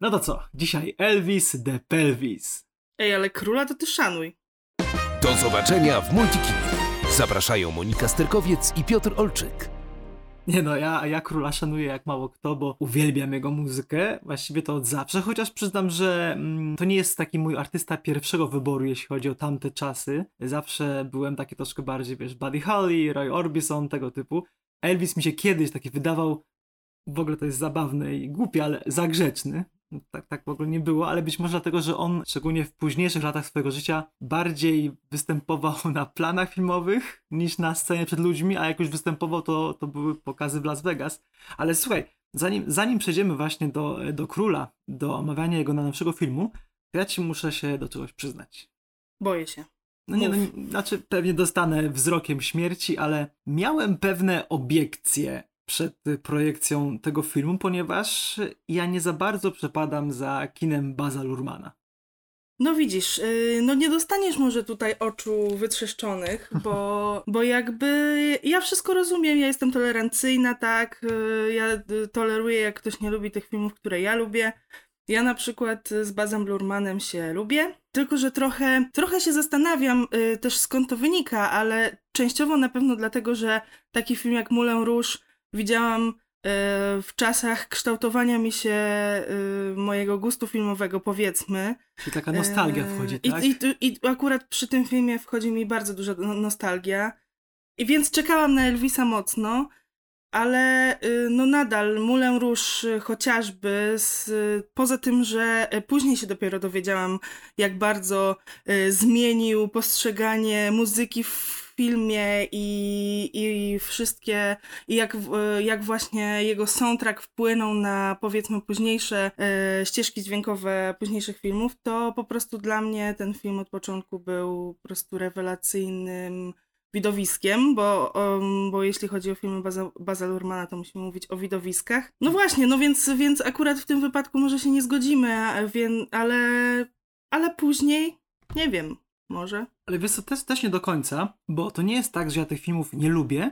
No to co? Dzisiaj Elvis the Pelvis. Ej, ale króla to ty szanuj. Do zobaczenia w Multikinie. Zapraszają Monika Sterkowiec i Piotr Olczyk. Nie no, ja, ja króla szanuję jak mało kto, bo uwielbiam jego muzykę, właściwie to od zawsze, chociaż przyznam, że mm, to nie jest taki mój artysta pierwszego wyboru, jeśli chodzi o tamte czasy. Zawsze byłem taki troszkę bardziej, wiesz, Buddy Holly, Roy Orbison, tego typu. Elvis mi się kiedyś taki wydawał, w ogóle to jest zabawne i głupie, ale zagrzeczny. Tak, tak w ogóle nie było, ale być może dlatego, że on szczególnie w późniejszych latach swojego życia bardziej występował na planach filmowych niż na scenie przed ludźmi, a jak już występował, to, to były pokazy w Las Vegas. Ale słuchaj, zanim, zanim przejdziemy właśnie do, do Króla, do omawiania jego najnowszego filmu, to ja ci muszę się do czegoś przyznać. Boję się. No nie, no, znaczy pewnie dostanę wzrokiem śmierci, ale miałem pewne obiekcje przed y, projekcją tego filmu, ponieważ ja nie za bardzo przepadam za kinem Baza Lurmana. No widzisz, yy, no nie dostaniesz może tutaj oczu wytrzeszczonych, bo, bo jakby ja wszystko rozumiem, ja jestem tolerancyjna, tak, yy, ja y, toleruję jak ktoś nie lubi tych filmów, które ja lubię. Ja na przykład z Bazem Lurmanem się lubię, tylko że trochę, trochę się zastanawiam y, też skąd to wynika, ale częściowo na pewno dlatego, że taki film jak Moulin Rouge widziałam y, w czasach kształtowania mi się y, mojego gustu filmowego, powiedzmy. Czyli taka nostalgia Eee, wchodzi, i, tak? I, i akurat przy tym filmie wchodzi mi bardzo duża no- nostalgia. I więc czekałam na Elvisa mocno, ale y, no nadal Moulin Rouge y, chociażby, z, poza tym, że później się dopiero dowiedziałam, jak bardzo zmienił postrzeganie muzyki w filmie i, i wszystkie, i jak, jak właśnie jego soundtrack wpłynął na powiedzmy późniejsze e, ścieżki dźwiękowe późniejszych filmów, to po prostu dla mnie ten film od początku był po prostu rewelacyjnym widowiskiem, bo, um, bo jeśli chodzi o filmy Baza, Baza Lurmana, to musimy mówić o widowiskach. No właśnie, no więc, więc akurat w tym wypadku może się nie zgodzimy, a wię- ale, ale później, nie wiem, może. Ale wiesz co, też, też nie do końca, bo to nie jest tak, że ja tych filmów nie lubię,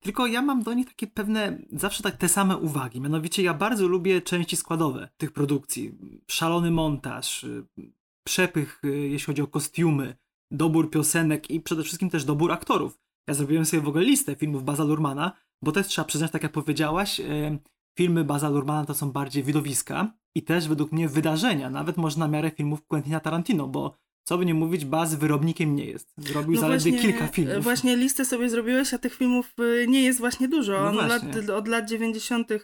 tylko ja mam do nich takie pewne, zawsze tak te same uwagi. Mianowicie ja bardzo lubię części składowe tych produkcji. Szalony montaż, y, przepych, y, jeśli chodzi o kostiumy, dobór piosenek i przede wszystkim też dobór aktorów. Ja zrobiłem sobie w ogóle listę filmów Baza Lurmana, bo też trzeba przyznać, tak jak powiedziałaś, y, filmy Baza Lurmana to są bardziej widowiska i też według mnie wydarzenia, nawet może na miarę filmów Quentina Tarantino, bo co by nie mówić, Baz wyrobnikiem nie jest. Zrobił zaledwie kilka filmów. No Właśnie listę sobie zrobiłeś, a tych filmów y, nie jest właśnie dużo. No On lat, właśnie. od lat 90. y,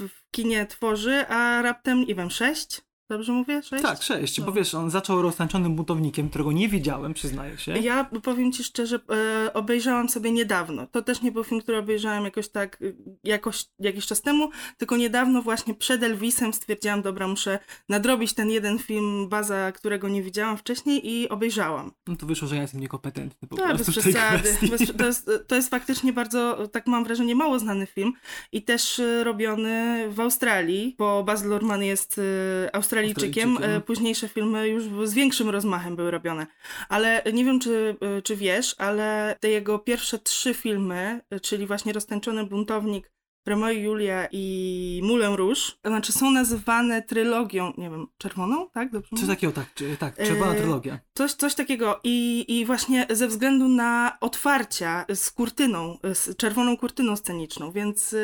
w kinie tworzy, a raptem, nie wiem, sześć? Dobrze mówię? Sześć? Tak, sześć, bo wiesz, on zaczął roztańczonym buntownikiem, którego nie widziałem, przyznaję się. Ja powiem ci szczerze, e, obejrzałam sobie niedawno. To też nie był film, który obejrzałam jakoś tak, y, jakoś, jakiś czas temu, tylko niedawno właśnie przed Elvisem stwierdziłam, dobra, muszę nadrobić ten jeden film Baza, którego nie widziałam wcześniej i obejrzałam. No to wyszło, że ja jestem niekompetentny po Tak, bez przesady. Bez, to, jest, to jest faktycznie bardzo, tak mam wrażenie, mało znany film i też e, robiony w Australii, bo Baz Luhrmann jest e, Australijczykiem. Australijczykiem. E, Późniejsze filmy już z większym rozmachem były robione. Ale nie wiem, czy, e, czy wiesz, ale te jego pierwsze trzy filmy, e, czyli właśnie Roztańczony Buntownik, Romeo i Julia i Moulin Rouge, to znaczy są nazywane trylogią, nie wiem, czerwoną, tak? Dobrze Coś mówię? takiego, tak, czy- tak, czerwona E, trylogia. Coś, coś takiego. I, I właśnie ze względu na otwarcia z kurtyną, z czerwoną kurtyną sceniczną, więc.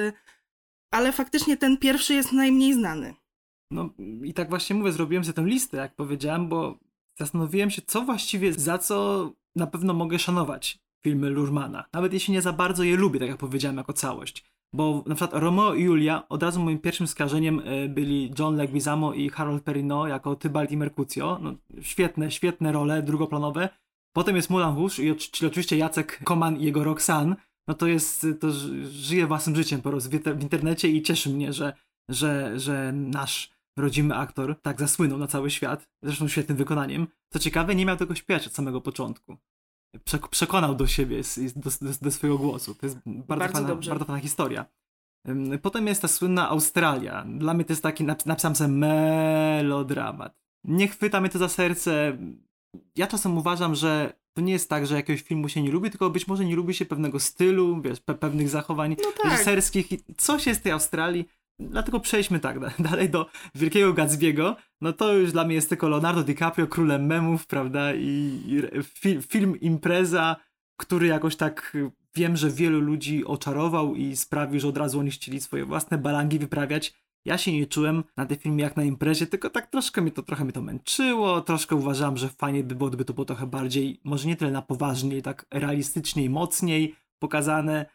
Ale faktycznie ten pierwszy jest najmniej znany. No i tak właśnie mówię, zrobiłem sobie tę listę, jak powiedziałem, bo zastanowiłem się, co właściwie, za co na pewno mogę szanować filmy Lurmana. Nawet jeśli nie za bardzo je lubię, tak jak powiedziałem, jako całość. Bo na przykład Romeo i Julia, od razu moim pierwszym skażeniem y, byli John Leguizamo i Harold Perrineau jako Tybalt i Mercutio. No, świetne, świetne role drugoplanowe. Potem jest Moulin Rouge, czyli oczywiście Jacek Koman i jego Roxanne. No to jest, to żyje własnym życiem po prostu w internecie i cieszy mnie, że, że, że nasz rodzimy aktor tak zasłynął na cały świat, zresztą świetnym wykonaniem. Co ciekawe, nie miał tego śpiewać od samego początku. Przek- przekonał do siebie, z- z- do, do, do swojego głosu. To jest bardzo, Bardzo fajna, dobrze. bardzo fajna historia. Potem jest ta słynna Australia. Dla mnie to jest taki, nap- napisałem sobie melodramat. Nie chwyta mnie to za serce. Ja czasem uważam, że to nie jest tak, że jakiegoś filmu się nie lubi, tylko być może nie lubi się pewnego stylu, wiesz, pe- pewnych zachowań No tak. reżyserskich. Coś jest w tej Australii. Dlatego przejdźmy tak da- dalej do Wielkiego Gatsby'ego. No to już dla mnie jest tylko Leonardo DiCaprio, królem memów, prawda? I, i fi, film impreza, który jakoś tak wiem, że wielu ludzi oczarował i sprawił, że od razu oni chcieli swoje własne balangi wyprawiać. Ja się nie czułem na tym filmie jak na imprezie, tylko tak troszkę mnie to, trochę mnie to męczyło, troszkę uważałem, że fajnie by było, gdyby to było trochę bardziej, może nie tyle na poważnie, tak realistycznie i mocniej pokazane,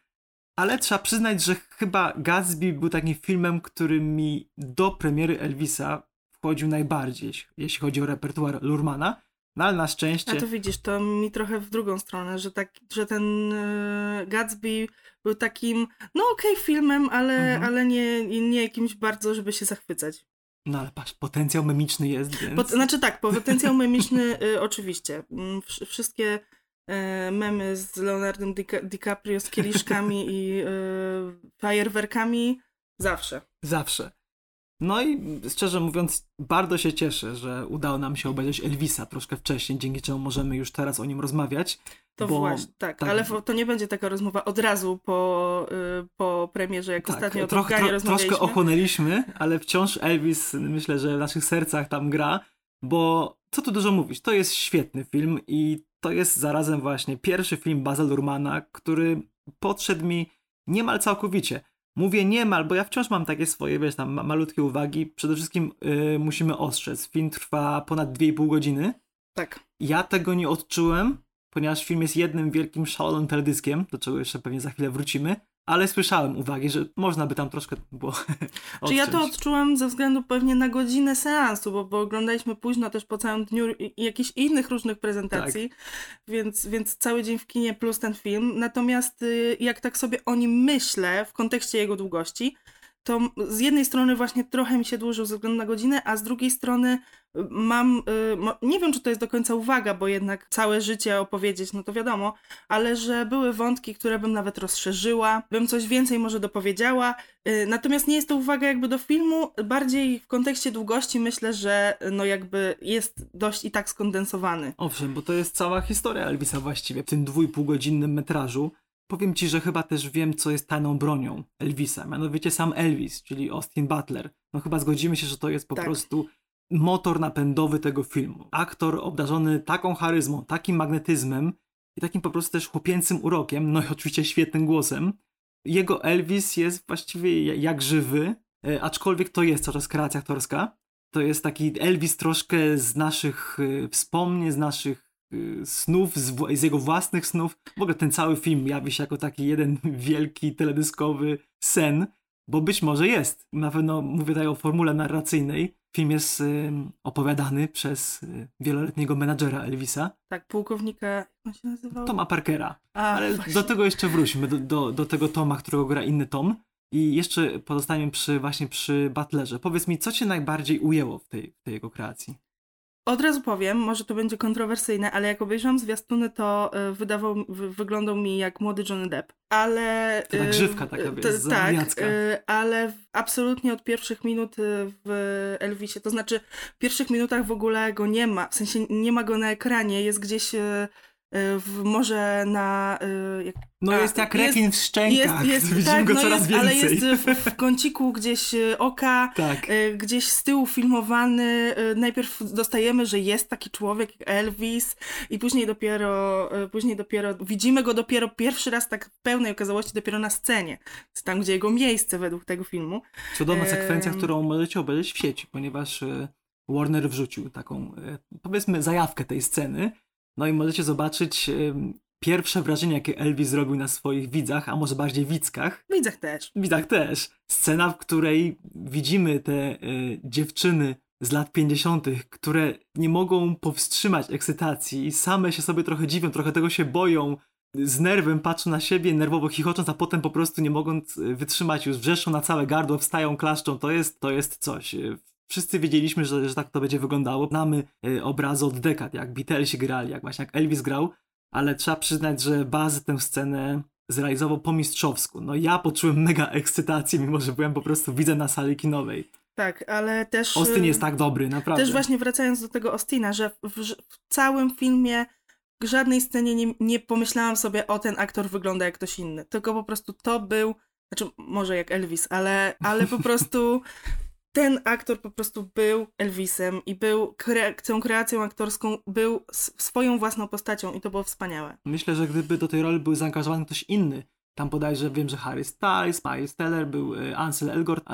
ale trzeba przyznać, że chyba Gatsby był takim filmem, który mi do premiery Elvisa wchodził najbardziej, jeśli- chodzi o repertuar Lurmana, no ale na szczęście... A to widzisz, to mi trochę w drugą stronę, że, tak, że ten e, Gatsby był takim, no okej, filmem, ale, Mhm. ale nie, nie jakimś bardzo, żeby się zachwycać. No ale patrz, potencjał memiczny jest, więc... Pot, znaczy tak, potencjał memiczny y, oczywiście. Mm, wsz- wszystkie memy z Leonardem Dica- DiCaprio z kieliszkami i e, fajerwerkami zawsze. Zawsze. No i szczerze mówiąc, bardzo się cieszę, że udało nam się obejrzeć Elvisa troszkę wcześniej, dzięki czemu możemy już teraz o nim rozmawiać. To bo, właśnie, tak, tak. ale to nie będzie taka rozmowa od razu po, y, po premierze, jak ostatnio o troch, tro, troszkę ochłonęliśmy, ale wciąż Elvis myślę, że w naszych sercach tam gra, bo co tu dużo mówić, to jest świetny film i to jest zarazem właśnie pierwszy film Baza Lurmana, który podszedł mi niemal całkowicie. Mówię niemal, bo ja wciąż mam takie swoje, wiesz, tam ma- malutkie uwagi. Przede wszystkim yy, musimy ostrzec. Film trwa ponad 2,5 godziny. Tak. Ja tego nie odczułem, ponieważ film jest jednym wielkim szalonym teledyskiem, do czego jeszcze pewnie za chwilę wrócimy, ale słyszałem uwagi, że można by tam troszkę było Czy ja to odczułam ze względu pewnie na godzinę seansu, bo, bo oglądaliśmy późno też po całym dniu i, jakichś innych różnych prezentacji, Tak. więc, więc cały dzień w kinie plus ten film. Natomiast y, jak tak sobie o nim myślę w kontekście jego długości, to z jednej strony właśnie trochę mi się dłużył ze względu na godzinę, a z drugiej strony y, mam, y, nie wiem czy to jest do końca uwaga, bo jednak całe życie opowiedzieć, no to wiadomo, ale że były wątki, które bym nawet rozszerzyła, bym coś więcej może dopowiedziała, Y, Natomiast nie jest to uwaga jakby do filmu, bardziej w kontekście długości myślę, że no jakby jest dość i tak skondensowany. Owszem, bo to jest cała historia Elvisa właściwie w tym dwójpółgodzinnym metrażu. Powiem ci, że chyba też wiem, co jest tajną bronią Elvisa, mianowicie sam Elvis, czyli Austin Butler. No chyba zgodzimy się, że to jest po Tak. prostu motor napędowy tego filmu. Aktor obdarzony taką charyzmą, takim magnetyzmem i takim po prostu też chłopięcym urokiem, no i oczywiście świetnym głosem. Jego Elvis jest właściwie ja- jak żywy, e, aczkolwiek to jest cały czas kreacja aktorska. To jest taki Elvis troszkę z naszych e, wspomnień, z naszych snów, z, z jego własnych snów. W ogóle ten cały film jawi się jako taki jeden wielki teledyskowy sen, bo być może jest. Na pewno mówię tutaj o formule narracyjnej. Film jest em, opowiadany przez e, wieloletniego menadżera Elvisa, Tak, pułkownika, jak on się nazywał? Toma Parkera. A, Ale właśnie. do tego jeszcze wróćmy, do, do, do tego Toma, którego gra inny Tom. I jeszcze pozostaniemy przy, właśnie przy Butlerze. Powiedz mi, co cię najbardziej ujęło w tej, w tej jego kreacji? Od razu powiem, może to będzie kontrowersyjne, ale jak obejrzałam zwiastuny, to y, wydawał, wy, wyglądał mi jak młody Johnny Depp. Ale... Taka y, grzywka taka, wiesz, Tak, y, ale absolutnie od pierwszych minut w Elvisie, to znaczy w pierwszych minutach w ogóle go nie ma, w sensie nie ma go na ekranie, jest gdzieś w, może na... y, Jak, No A, jest jak jest- rekin w szczękach. Widzimy tak, go no coraz jest, więcej. ale jest w, w kąciku gdzieś y, oka, Tak. y, gdzieś z tyłu filmowany. y, Najpierw dostajemy, że jest taki człowiek Elvis i później dopiero, y, później dopiero widzimy go dopiero pierwszy raz tak w pełnej okazałości dopiero na scenie. Tam, gdzie jego miejsce według tego filmu. Cudowna em, sekwencja, którą możecie obejrzeć w sieci, ponieważ e, Warner wrzucił taką, e, powiedzmy, zajawkę tej sceny. No i możecie zobaczyć pierwsze wrażenie, jakie Elvis zrobił na swoich widzach, a może bardziej widzkach. Widzach też. Widzach też. Scena, w której widzimy te e, dziewczyny z lat 50., które nie mogą powstrzymać ekscytacji i same się sobie trochę dziwią, trochę tego się boją, z nerwem patrzą na siebie, nerwowo chichocząc, a potem po prostu nie mogąc e, wytrzymać, już wrzeszczą na całe gardło, wstają, klaszczą. To jest, to jest coś. E, Wszyscy wiedzieliśmy, że, że tak to będzie wyglądało. Znamy e, obrazy od dekad, jak Beatlesi grali, jak właśnie jak Elvis grał, ale trzeba przyznać, że Baz tę scenę zrealizował po mistrzowsku. No ja poczułem mega ekscytację, mimo że byłem po prostu widzę na sali kinowej. Tak, ale też... Austin y, jest tak dobry, naprawdę. Też właśnie wracając do tego Austina, że w, w, całym filmie w żadnej scenie nie, nie pomyślałam sobie, o ten aktor wygląda jak ktoś inny. Tylko po prostu to był Znaczy, może jak Elvis, ale, ale po prostu ten aktor po prostu był Elvisem i był kre tą kreacją aktorską, był swoją własną postacią i to było wspaniałe. Myślę, że gdyby do tej roli był zaangażowany ktoś inny, tam bodajże wiem, że Harry Styles, Miles Teller, był e, Ansel Elgort,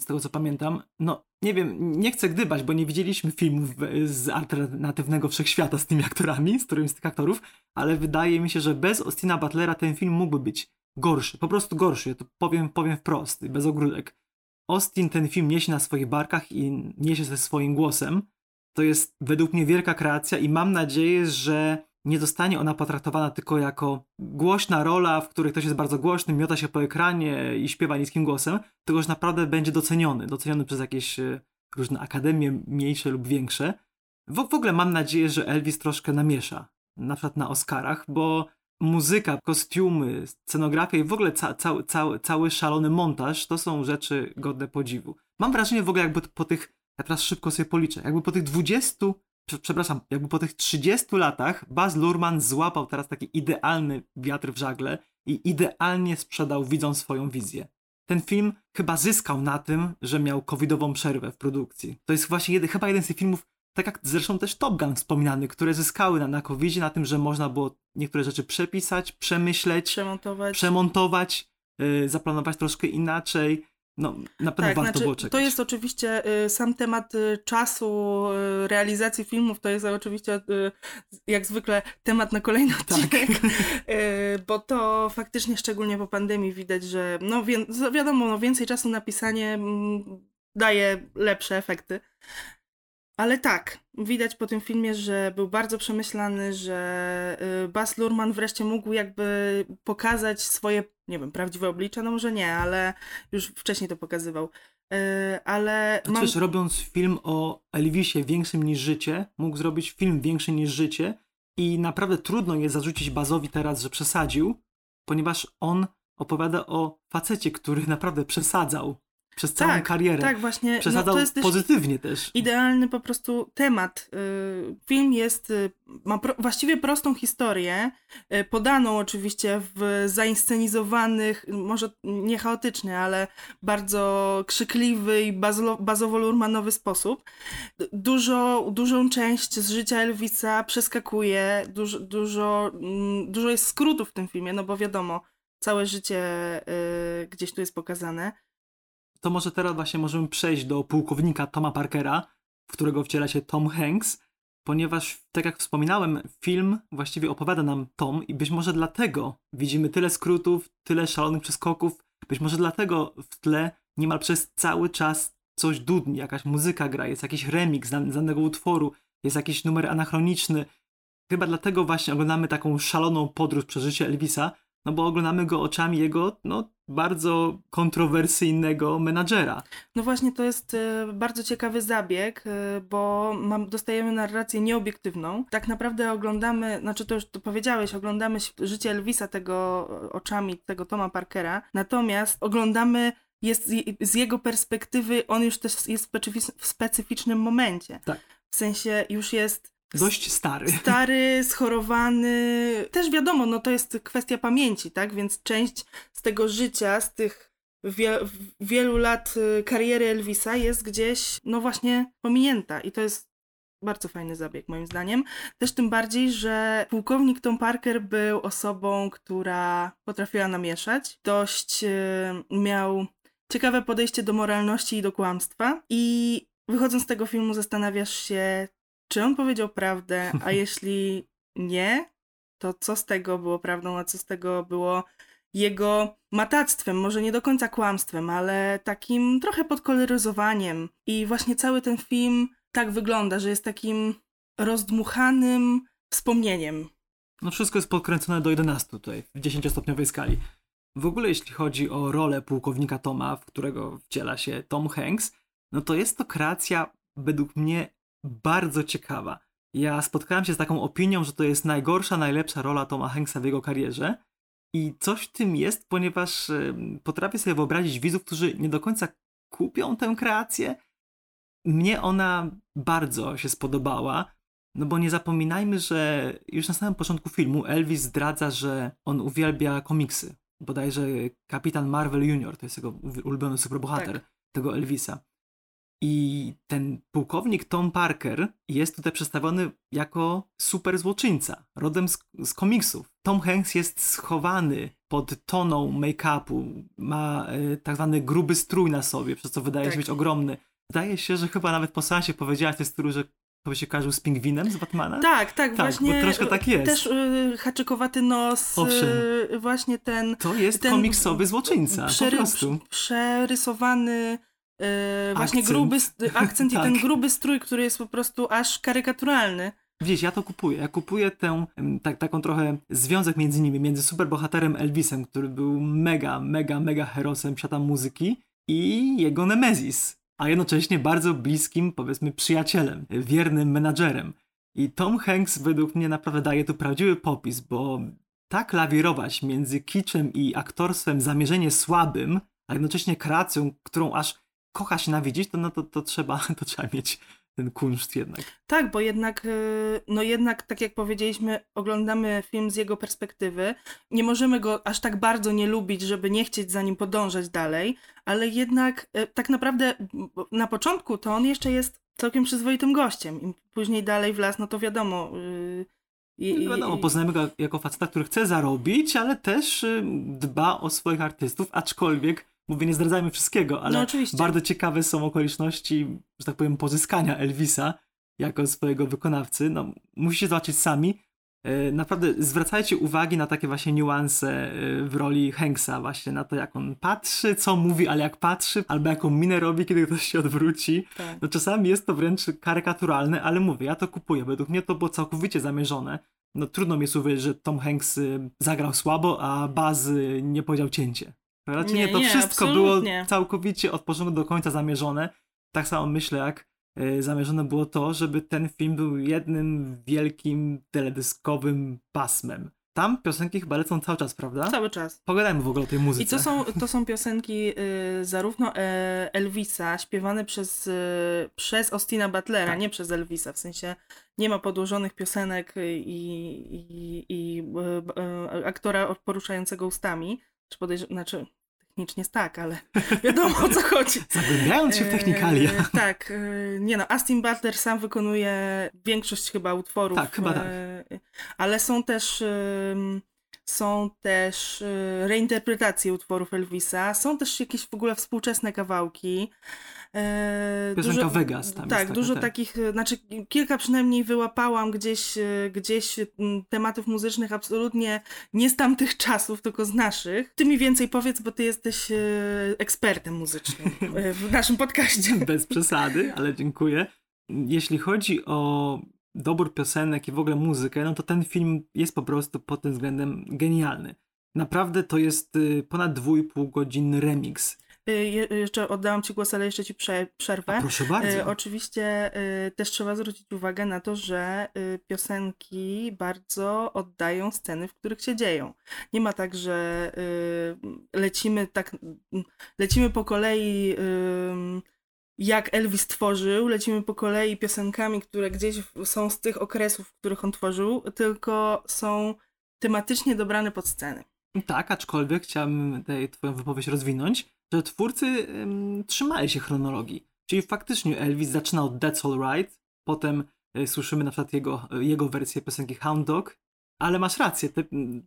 z tego co pamiętam. No, nie wiem, nie chcę gdybać, bo nie widzieliśmy filmów z alternatywnego wszechświata z tymi aktorami, z którymś z tych aktorów, ale wydaje mi się, że bez Austina Butlera ten film mógłby być gorszy, po prostu gorszy, ja to powiem, powiem wprost, bez ogródek. Austin ten film niesie na swoich barkach i niesie ze swoim głosem. To jest według mnie wielka kreacja i mam nadzieję, że nie zostanie ona potraktowana tylko jako głośna rola, w której ktoś jest bardzo głośny, miota się po ekranie i śpiewa niskim głosem, tylko że naprawdę będzie doceniony, doceniony przez jakieś e, różne akademie, mniejsze lub większe. W, w ogóle mam nadzieję, że Elvis troszkę namiesza, na przykład na Oscarach, bo muzyka, kostiumy, scenografia i w ogóle ca, ca, ca, cały szalony montaż to są rzeczy godne podziwu. Mam wrażenie w ogóle jakby po tych, ja teraz szybko sobie policzę, jakby po tych 20 przepraszam, jakby po tych 30 latach Baz Luhrmann złapał teraz taki idealny wiatr w żagle i idealnie sprzedał widzom swoją wizję. Ten film chyba zyskał na tym, że miał covidową przerwę w produkcji. To jest właśnie jedy, chyba jeden z tych filmów, tak jak zresztą też Top Gun wspominany, które zyskały na, na covidzie, na tym, że można było niektóre rzeczy przepisać, przemyśleć, przemontować, przemontować yy, zaplanować troszkę inaczej, no, na pewno tak, warto znaczy, było czekać. To jest oczywiście y, sam temat y, czasu y, realizacji filmów, to jest oczywiście jak zwykle temat na kolejny tak. odcinek, tak. bo to faktycznie szczególnie po pandemii widać, że no wi wiadomo, no, więcej czasu na pisanie mm, daje lepsze efekty. Ale tak, widać po tym filmie, że był bardzo przemyślany, że y, Bas Lurman wreszcie mógł jakby pokazać swoje, nie wiem, prawdziwe oblicze, no może nie, ale już wcześniej to pokazywał. Y, ale mam... Przecież robiąc film o Elvisie większym niż życie, mógł zrobić film większy niż życie i naprawdę trudno jest zarzucić Bazowi teraz, że przesadził, ponieważ on opowiada o facecie, który naprawdę przesadzał przez całą tak, karierę. Tak, właśnie. Przesadzał no, pozytywnie też. Idealny po prostu temat. Y, film jest, y, ma pro, właściwie prostą historię, y, podaną oczywiście w zainscenizowanych, może nie chaotyczny, ale bardzo krzykliwy i bazowo-lurmanowy sposób. Dużo, dużą część z życia Elvisa przeskakuje, dużo, dużo, mm, dużo jest skrótów w tym filmie, no bo wiadomo, całe życie gdzieś tu jest pokazane to może teraz właśnie możemy przejść do pułkownika Toma Parkera, w którego wciela się Tom Hanks, ponieważ, tak jak wspominałem, film właściwie opowiada nam Tom i być może dlatego widzimy tyle skrótów, tyle szalonych przeskoków, być może dlatego w tle niemal przez cały czas coś dudni, jakaś muzyka gra, jest jakiś remix danego utworu, jest jakiś numer anachroniczny. Chyba dlatego właśnie oglądamy taką szaloną podróż przez życie Elvisa, no bo oglądamy go oczami jego, no, bardzo kontrowersyjnego menadżera. No właśnie, to jest y, bardzo ciekawy zabieg, y, bo mam, dostajemy narrację nieobiektywną. Tak naprawdę oglądamy, znaczy to już to powiedziałeś, oglądamy życie Elvisa tego oczami tego Toma Parkera, natomiast oglądamy jest z jego perspektywy, on już też jest w specyficznym momencie. Tak. W sensie już jest Dość stary. Stary, schorowany. Też wiadomo, no to jest kwestia pamięci, tak? Więc część z tego życia, z tych wie, wielu lat y, kariery Elvisa jest gdzieś, no właśnie, pominięta. I to jest bardzo fajny zabieg, moim zdaniem. Też tym bardziej, że pułkownik Tom Parker był osobą, która potrafiła namieszać. Dość y, miał ciekawe podejście do moralności i do kłamstwa. I wychodząc z tego filmu, zastanawiasz się, czy on powiedział prawdę, a jeśli nie, to co z tego było prawdą, a co z tego było jego matactwem, może nie do końca kłamstwem, ale takim trochę podkoloryzowaniem. I właśnie cały ten film tak wygląda, że jest takim rozdmuchanym wspomnieniem. No wszystko jest podkręcone do 11 tutaj, w 10-stopniowej skali. W ogóle jeśli chodzi o rolę pułkownika Toma, w którego wciela się Tom Hanks, no to jest to kreacja według mnie bardzo ciekawa. Ja spotkałem się z taką opinią, że to jest najgorsza, najlepsza rola Toma Hanksa w jego karierze. I coś w tym jest, ponieważ potrafię sobie wyobrazić widzów, którzy nie do końca kupią tę kreację. Mnie ona bardzo się spodobała, no bo nie zapominajmy, że już na samym początku filmu Elvis zdradza, że on uwielbia komiksy. bodajże Kapitan Marvel Junior, to jest jego ulubiony superbohater, Tak. tego Elvisa. I ten pułkownik Tom Parker jest tutaj przedstawiony jako super złoczyńca, rodem z, z komiksów. Tom Hanks jest schowany pod toną make-upu, ma e, tak zwany gruby strój na sobie, przez co wydaje Tak. się być ogromny. Wydaje się, że chyba nawet po seansie powiedziałaś tej strój, że to się kojarzył z pingwinem z Batmana? Tak, tak, bo właśnie. troszkę tak jest. Też y, haczykowaty nos, Owszem. y, właśnie ten To jest ten komiksowy złoczyńca, przery- po prostu. przerysowany y, właśnie Akcent. gruby st- akcent i Tak. ten gruby strój, który jest po prostu aż karykaturalny. Widzisz, ja to kupuję. Ja kupuję tę, tak, taką trochę związek między nimi, między superbohaterem Elvisem, który był mega, mega, mega herosem świata muzyki i jego Nemezis, a jednocześnie bardzo bliskim, powiedzmy, przyjacielem, wiernym menadżerem. I Tom Hanks według mnie naprawdę daje tu prawdziwy popis, bo tak lawirować między kiczem i aktorstwem zamierzenie słabym, a jednocześnie kreacją, którą aż kocha się nawidzieć, to, no to, to, trzeba, to trzeba mieć ten kunszt jednak. Tak, bo jednak, y, no jednak, tak jak powiedzieliśmy, oglądamy film z jego perspektywy. Nie możemy go aż tak bardzo nie lubić, żeby nie chcieć za nim podążać dalej, ale jednak y, tak naprawdę na początku to on jeszcze jest całkiem przyzwoitym gościem. Im później dalej w las, no to wiadomo. y, i- No wiadomo, i- poznajemy go jako faceta, który chce zarobić, ale też dba o swoich artystów, aczkolwiek, mówię, nie zdradzajmy wszystkiego, ale No bardzo ciekawe są okoliczności, że tak powiem, pozyskania Elvisa jako swojego wykonawcy. No, musicie zobaczyć sami. Y, Naprawdę zwracajcie uwagi na takie właśnie niuanse y, w roli Hanksa, właśnie na to, jak on patrzy, co mówi, ale jak patrzy, albo jaką minę robi, kiedy ktoś się odwróci. tak. No czasami jest to wręcz karykaturalne, ale mówię, ja to kupuję. Według mnie to było całkowicie zamierzone. No trudno mi jest uwierzyć, że Tom Hanks y, zagrał słabo, a Baz nie powiedział cięcie. Raczej nie, Nie, to nie, wszystko absolutnie. było całkowicie od początku do końca zamierzone. Tak samo myślę, jak y, zamierzone było to, żeby ten film był jednym wielkim teledyskowym pasmem. Tam piosenki chyba lecą cały czas, prawda? Cały czas. Pogadajmy w ogóle o tej muzyce. I to są, to są piosenki y, zarówno e, Elvisa, śpiewane przez, y, przez Austina Butlera, Tak. nie przez Elvisa, w sensie nie ma podłożonych piosenek y, i, i, i y, y, aktora poruszającego ustami, czy podejrz- znaczy technicznie tak, ale wiadomo o co chodzi. Zagłębiając się w technikalia. E, tak, e, nie no, Austin Butler sam wykonuje większość chyba utworów. Tak, chyba tak. e, Ale są też są też e, reinterpretacje utworów Elvisa, są też jakieś w ogóle współczesne kawałki. E, Piosenka Vegas tam Tak, taka, dużo tak. takich, e, znaczy kilka przynajmniej wyłapałam gdzieś, gdzieś tematów muzycznych absolutnie nie z tamtych czasów, tylko z naszych. Ty mi więcej powiedz, bo ty jesteś ekspertem muzycznym w naszym podcaście. Bez przesady, ale dziękuję. Jeśli chodzi o dobór piosenek i w ogóle muzykę, no to ten film jest po prostu pod tym względem genialny. Naprawdę to jest y, ponad 2,5 godziny remix. E, je- Jeszcze oddałam ci głos, ale jeszcze ci prze, przerwę. A proszę bardzo. E, oczywiście też trzeba zwrócić uwagę na to, że piosenki bardzo oddają sceny, w których się dzieją. Nie ma tak, że lecimy tak, lecimy po kolei jak Elvis tworzył, lecimy po kolei piosenkami, które gdzieś są z tych okresów, w których on tworzył, tylko są tematycznie dobrane pod sceny. Tak, aczkolwiek chciałbym tutaj twoją wypowiedź rozwinąć, że twórcy ym, trzymali się chronologii. Czyli faktycznie Elvis zaczyna od That's Alright, potem y, słyszymy na przykład jego, jego wersję piosenki Hound Dog, ale masz rację, te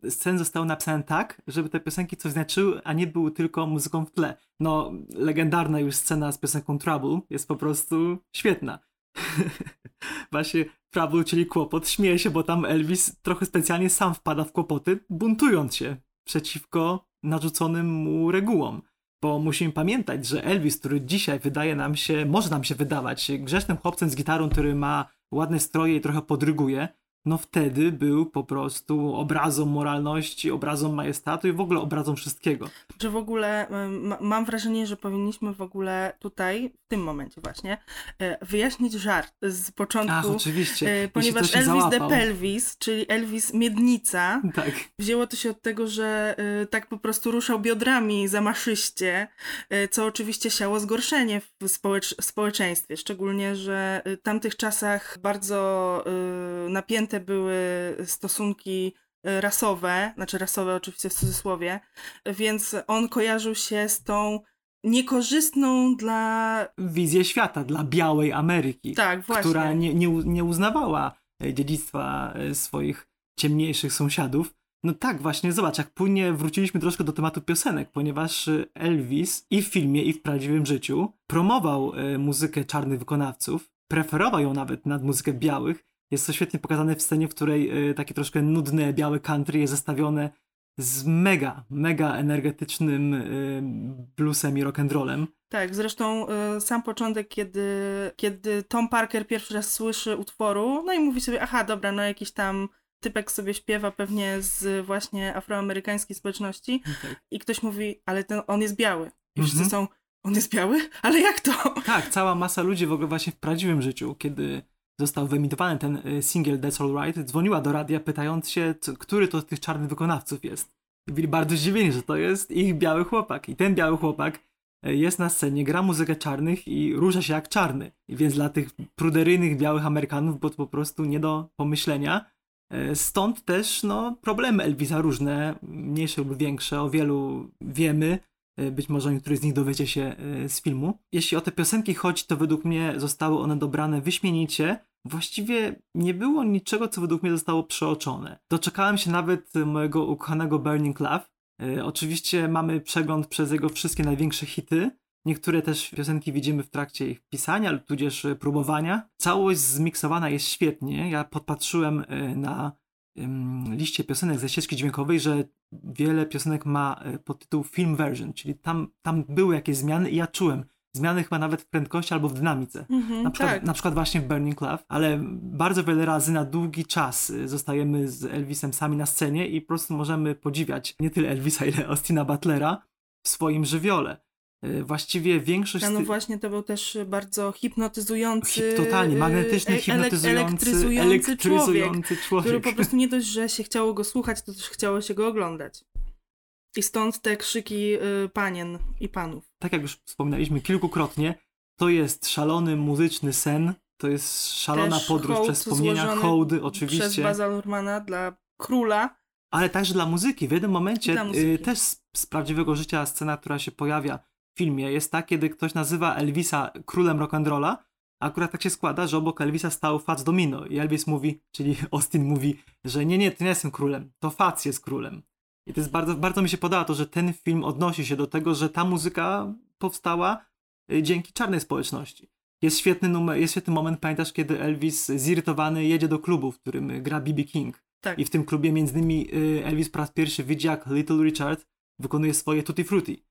sceny zostały napisane tak, żeby te piosenki coś znaczyły, a nie były tylko muzyką w tle. No, legendarna już scena z piosenką Trouble jest po prostu świetna. Właśnie Trouble, czyli kłopot, śmieje się, bo tam Elvis trochę specjalnie sam wpada w kłopoty, buntując się przeciwko narzuconym mu regułom. Bo musimy pamiętać, że Elvis, który dzisiaj wydaje nam się, może nam się wydawać grzecznym chłopcem z gitarą, który ma ładne stroje i trochę podryguje, no wtedy był po prostu obrazą moralności, obrazą majestatu i w ogóle obrazą wszystkiego. że w ogóle mam wrażenie, że powinniśmy w ogóle tutaj, w tym momencie właśnie, e, wyjaśnić żart z początku. Ach, oczywiście. e, Ponieważ Elvis załapał. Pelvis, czyli Elvis Miednica, Tak. wzięło to się od tego, że e, tak po prostu ruszał biodrami zamaszyście, co oczywiście siało zgorszenie w, społecz- w społeczeństwie. Szczególnie, że w tamtych czasach bardzo e, były stosunki y, rasowe, znaczy rasowe oczywiście w cudzysłowie, więc on kojarzył się z tą niekorzystną dla... Wizję świata dla białej Ameryki, Tak, która nie, nie, nie uznawała e, dziedzictwa e, swoich ciemniejszych sąsiadów. No tak, właśnie, zobacz, jak płynnie wróciliśmy troszkę do tematu piosenek, ponieważ e, Elvis i w filmie, i w prawdziwym życiu promował e, muzykę czarnych wykonawców, preferował ją nawet nad muzykę białych. Jest to świetnie pokazane w scenie, w której e, takie troszkę nudne białe country jest zestawione z mega, mega energetycznym e, bluesem i rock'n'rollem. Tak, zresztą y, sam początek, kiedy, kiedy Tom Parker pierwszy raz słyszy utworu, no i mówi sobie, aha, dobra, no jakiś tam typek sobie śpiewa pewnie z właśnie afroamerykańskiej społeczności Tak. i ktoś mówi, ale ten, on jest biały. I wszyscy Mhm. są, on jest biały? Ale jak to? Tak, cała masa ludzi w ogóle właśnie w prawdziwym życiu, kiedy został wyemitowany ten y, single That's Alright, dzwoniła do radia pytając się, co, który to z tych czarnych wykonawców jest. Byli bardzo zdziwieni, że to jest ich biały chłopak. I ten biały chłopak y, jest na scenie, gra muzykę czarnych i rusza się jak czarny. Więc dla tych pruderyjnych białych Amerykanów było to po prostu nie do pomyślenia. Y, Stąd też no, problemy Elvisa różne, mniejsze lub większe, o wielu wiemy. Y, Być może niektórzy z nich dowiecie się y, z filmu. Jeśli o te piosenki chodzi, to według mnie zostały one dobrane wyśmienicie. Właściwie nie było niczego, co według mnie zostało przeoczone. Doczekałem się nawet mojego ukochanego Burning Love. Y, Oczywiście mamy przegląd przez jego wszystkie największe hity. Niektóre też piosenki widzimy w trakcie ich pisania lub tudzież próbowania. Całość zmiksowana jest świetnie. Ja podpatrzyłem na liście piosenek ze ścieżki dźwiękowej, że wiele piosenek ma y, podtytuł film version, czyli tam, tam były jakieś zmiany i ja czułem zmiany chyba nawet w prędkości albo w dynamice. Mhm, Na przykład, tak. na przykład właśnie w Burning Love, ale bardzo wiele razy na długi czas y, zostajemy z Elvisem sami na scenie i po prostu możemy podziwiać nie tyle Elvisa, ile Austina Butlera w swoim żywiole. Y, Właściwie większość A no właśnie, to był też bardzo hipnotyzujący, Hip- totalnie, y, magnetyczny, e- hipnotyzujący, elektryzujący, człowiek, elektryzujący człowiek. który po prostu nie dość, że się chciało go słuchać, to też chciało się go oglądać. I stąd te krzyki panien i panów. tak jak już wspominaliśmy kilkukrotnie, to jest szalony muzyczny sen, to jest szalona Też podróż przez wspomnienia, hołdy Przez oczywiście, Baza Lurmana dla króla. ale także dla muzyki. W jednym momencie y, też z, z prawdziwego życia scena, która się pojawia filmie, jest ta, kiedy ktoś nazywa Elvisa królem rock'n'rolla, a akurat tak się składa, że obok Elvisa stał Fats Domino i Elvis mówi, czyli Austin mówi, że nie, nie, to nie jestem królem, to Fats jest królem. I to jest bardzo, bardzo mi się podoba to, że ten film odnosi się do tego, że ta muzyka powstała y, dzięki czarnej społeczności. Jest świetny, numer, jest świetny moment, pamiętasz, kiedy Elvis zirytowany jedzie do klubu, w którym gra B.B. King. Tak. I w tym klubie między innymi y, Elvis po raz pierwszy widzi, jak Little Richard wykonuje swoje Tutti Frutti.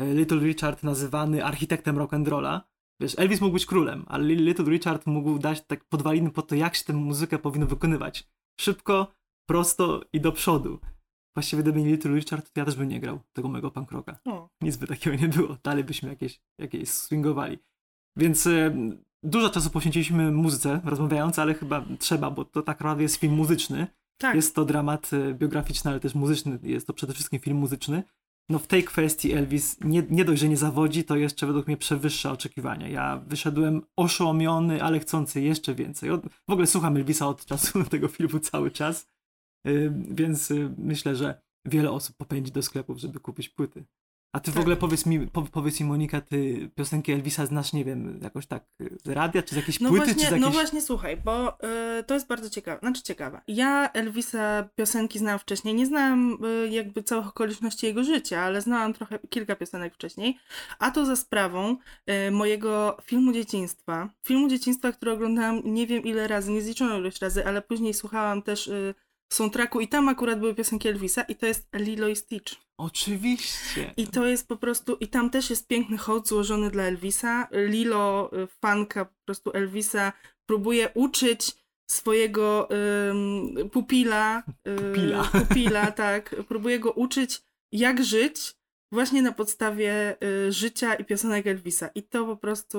Y, Little Richard nazywany architektem rock'n'rolla. Wiesz, Elvis mógł być królem, ale Li- Little Richard mógł dać tak podwaliny po to, jak się tę muzykę powinno wykonywać. Szybko, prosto i do przodu. Właściwie gdyby nie Little Richard, to ja też bym nie grał tego mojego punk rocka. Nic by takiego nie było. Dalej byśmy jakieś, jakieś swingowali. Więc e, dużo czasu poświęciliśmy muzyce rozmawiając, ale chyba trzeba, bo to tak naprawdę jest film muzyczny. tak. Jest to dramat e, biograficzny, ale też muzyczny. Jest to przede wszystkim film muzyczny. No w tej kwestii Elvis nie, nie dość, że nie zawodzi, to jeszcze według mnie przewyższa oczekiwania. Ja wyszedłem oszołomiony, ale chcący jeszcze więcej. Od, w ogóle słucham Elvisa od czasu tego filmu cały czas, y, więc y, myślę, że wiele osób popędzi do sklepów, żeby kupić płyty. A ty w ogóle powiedz mi, po, powiedz mi Monika, ty piosenki Elvisa znasz, nie wiem, jakoś tak z radia, czy z jakiejś No płyty, właśnie, czy z jakiejś... no właśnie, słuchaj, bo y, to jest bardzo ciekawe, znaczy ciekawe. Ja Elvisa piosenki znałam wcześniej, nie znałam y, jakby całych okoliczności jego życia, ale znałam trochę, kilka piosenek wcześniej, a to za sprawą y, mojego filmu dzieciństwa. Filmu dzieciństwa, który oglądałam nie wiem ile razy, niezliczoną ilość razy, ale później słuchałam też y, soundtracku i tam akurat były piosenki Elvisa i to jest Lilo i Stitch. Oczywiście. I to jest po prostu, i tam też jest piękny hołd złożony dla Elvisa. Lilo, y, fanka po prostu Elvisa, próbuje uczyć swojego ym, pupila, y, Pupila. pupila, tak, próbuje go uczyć, jak żyć właśnie na podstawie y, życia i piosenek Elvisa. I to po prostu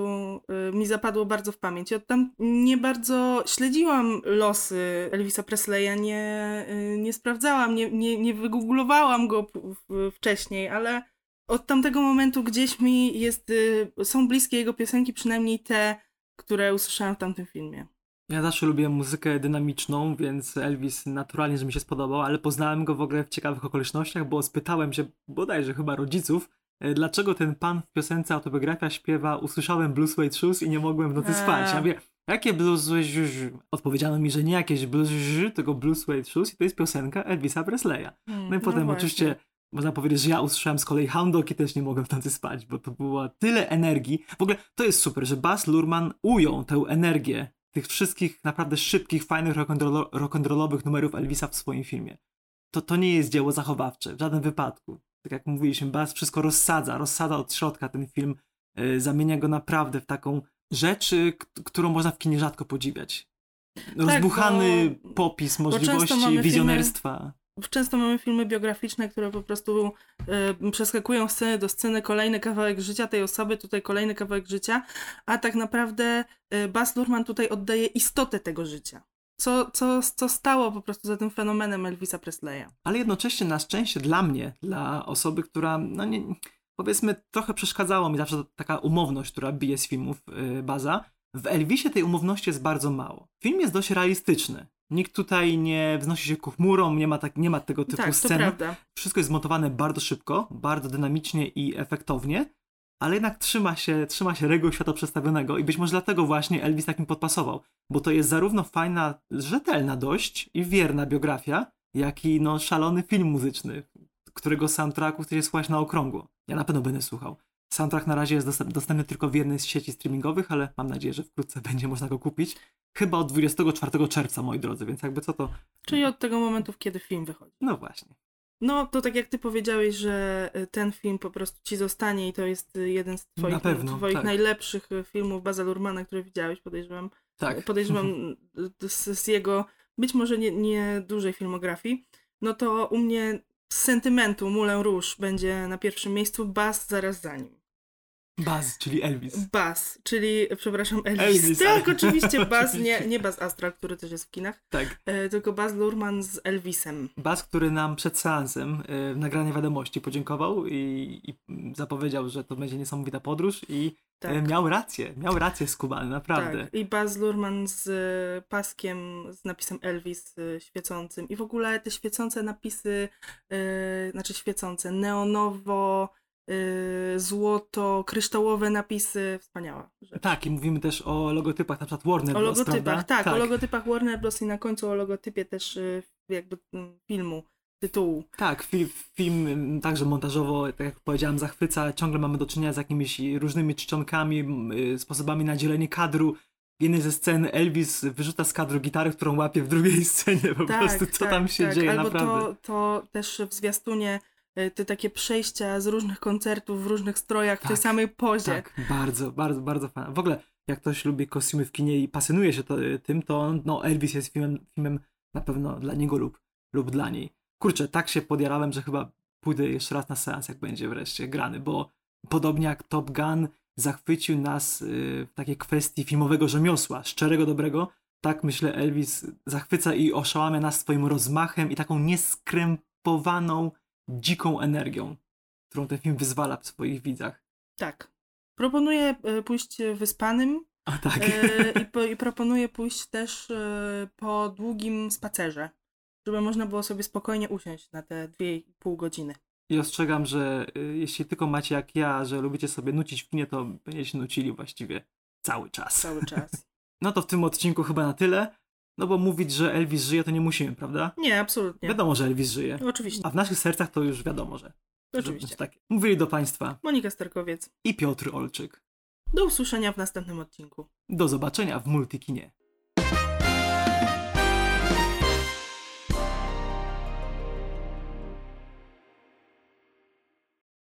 y, mi zapadło bardzo w pamięć. Ja tam nie bardzo śledziłam losy Elvisa Presleya, nie, y, nie sprawdzałam, nie, nie, nie wygooglowałam go wcześniej, ale od tamtego momentu gdzieś mi jest, są bliskie jego piosenki, przynajmniej te, które usłyszałam w tamtym filmie. Ja zawsze lubiłem muzykę dynamiczną, więc Elvis naturalnie, że mi się spodobał, ale poznałem go w ogóle w ciekawych okolicznościach, bo spytałem się bodajże chyba rodziców, e, dlaczego ten pan w piosence autobiografia śpiewa usłyszałem Blue Suede Shoes i nie mogłem w nocy spać. Ja mówię, jakie Blue Suede Shoes? Odpowiedziano mi, że nie jakieś Blue Suede tylko Blue Suede Shoes i to jest piosenka Elvisa Presleya. Hmm, No i potem właśnie. oczywiście można powiedzieć, że ja usłyszałem z kolei Hound Dog i też nie mogłem w nocy spać, bo to było tyle energii. W ogóle to jest super, że Baz Luhrmann ujął tę energię tych wszystkich naprawdę szybkich, fajnych rock'n'rollo- rock'n'rollowych numerów Elvisa w swoim filmie. To, to nie jest dzieło zachowawcze, w żadnym wypadku. Tak jak mówiliśmy, Baz wszystko rozsadza, rozsadza od środka ten film, yy, zamienia go naprawdę w taką rzecz, yy, którą można w kinie rzadko podziwiać. Rozbuchany bo- popis możliwości, mamy filmy- wizjonerstwa. Często mamy filmy biograficzne, które po prostu e, przeskakują sceny do sceny, kolejny kawałek życia tej osoby, tutaj kolejny kawałek życia, a tak naprawdę e, Baz Luhrmann tutaj oddaje istotę tego życia. Co, co, co stało po prostu za tym fenomenem Elvisa Presleya. ale jednocześnie na szczęście dla mnie, dla osoby, która, no nie, powiedzmy, trochę przeszkadzało mi zawsze taka umowność, która bije z filmów yy, Baza. W Elvisie tej umowności jest bardzo mało. Film jest dość realistyczny. Nikt tutaj nie wznosi się ku chmurom, nie ma, tak, nie ma tego typu tak, scen. Wszystko jest zmontowane bardzo szybko, bardzo dynamicznie i efektownie, ale jednak trzyma się, trzyma się reguł świata przedstawionego i być może dlatego właśnie Elvis takim podpasował, bo to jest zarówno fajna, rzetelna dość i wierna biografia, jak i no, szalony film muzyczny, którego soundtracku chcecie słuchać na okrągło. Ja na pewno będę słuchał. Soundtrack na razie jest dostęp- dostępny tylko w jednej z sieci streamingowych, ale mam nadzieję, że wkrótce będzie można go kupić. Chyba od 24 czerwca, moi drodzy, więc jakby co to... Czyli od tego momentu, kiedy film wychodzi. No właśnie. No, to tak jak ty powiedziałeś, że y, ten film po prostu ci zostanie i to jest y, jeden z twoich, Na pewno, twoich tak. najlepszych y, filmów Baza Lurmana, które widziałeś, podejrzewam. Tak. Podejrzewam z, z jego być może nie, nie dużej filmografii. No to u mnie z sentymentu Moulin Rouge będzie na pierwszym miejscu, Baz zaraz za nim. Baz, czyli Elvis. Baz, czyli, przepraszam, Elvis. Elvis, tak, ale- oczywiście Baz, nie, nie Baz Astral, który też jest w kinach, Tak. e, tylko Baz Luhrmann z Elvisem. Bas, który nam przed seansem y, w nagranie wiadomości podziękował i, i zapowiedział, że to będzie niesamowita podróż i Tak. y, miał rację, miał rację skubany, naprawdę. Tak, i Baz Luhrmann z e, paskiem z napisem Elvis e, świecącym. I w ogóle te świecące napisy, e, znaczy świecące, neonowo, e, złoto, kryształowe napisy, wspaniała rzecz. Tak, i mówimy też o logotypach, na przykład Warner O Bros., logotypach, prawda? tak, o logotypach Warner Bros. i na końcu o logotypie też e, jakby filmu, tytułu. Tak, film, film mm, także montażowo, tak jak powiedziałem, zachwyca. Ciągle mamy do czynienia z jakimiś różnymi czcionkami, y, sposobami na dzielenie kadru. W jednej ze scen Elvis wyrzuca z kadru gitarę, którą łapie w drugiej scenie. Po prostu co tam się dzieje, Tak, Albo naprawdę. to, to też w zwiastunie e, te takie przejścia z różnych koncertów w różnych strojach w tej Tak, samej pozie. Tak, bardzo, bardzo, bardzo fajne. W ogóle, jak ktoś lubi kostiumy w kinie i pasjonuje się to, tym, to no, Elvis jest filmem, filmem na pewno dla niego lub, lub dla niej. Kurczę, tak się podjarałem, że chyba pójdę jeszcze raz na seans, jak będzie wreszcie grany, bo podobnie jak Top Gun zachwycił nas y, w takiej kwestii filmowego rzemiosła, szczerego, dobrego, tak myślę Elvis zachwyca i oszałamia nas swoim rozmachem i taką nieskrępowaną, dziką energią, którą ten film wyzwala w swoich widzach. Tak. Proponuję e, pójść wyspanym A tak. e, i, i proponuję pójść też e, po długim spacerze, żeby można było sobie spokojnie usiąść na te dwie i pół godziny. I ostrzegam, że y, jeśli tylko macie jak ja, że lubicie sobie nucić w kinie, to będziecie nucili właściwie cały czas. Cały czas. No to w tym odcinku chyba na tyle. No bo mówić, że Elvis żyje, to nie musimy, prawda? Nie, absolutnie. Wiadomo, że Elvis żyje. Oczywiście. A w naszych sercach to już wiadomo, że. że Oczywiście. tak. Mówili do Państwa Monika Sterkowiec. i Piotr Olczyk. Do usłyszenia w następnym odcinku. Do zobaczenia w Multikinie.